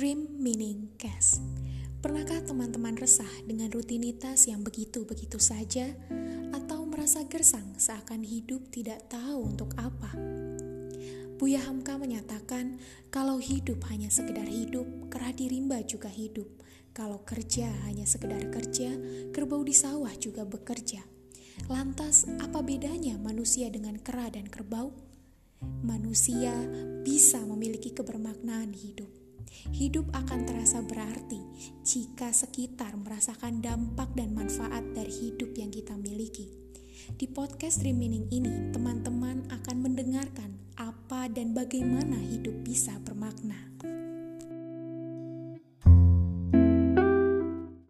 Dream Meaning Cast. Pernahkah teman-teman resah dengan rutinitas yang begitu-begitu saja atau merasa gersang seakan hidup tidak tahu untuk apa? Buya Hamka menyatakan kalau hidup hanya sekedar hidup, kerah di rimba juga hidup. Kalau kerja hanya sekedar kerja, kerbau di sawah juga bekerja. Lantas, apa bedanya manusia dengan kera dan kerbau? Manusia bisa memiliki kebermaknaan hidup hidup akan terasa berarti jika sekitar merasakan dampak dan manfaat dari hidup yang kita miliki. Di podcast Dream Meaning ini, teman-teman akan mendengarkan apa dan bagaimana hidup bisa bermakna.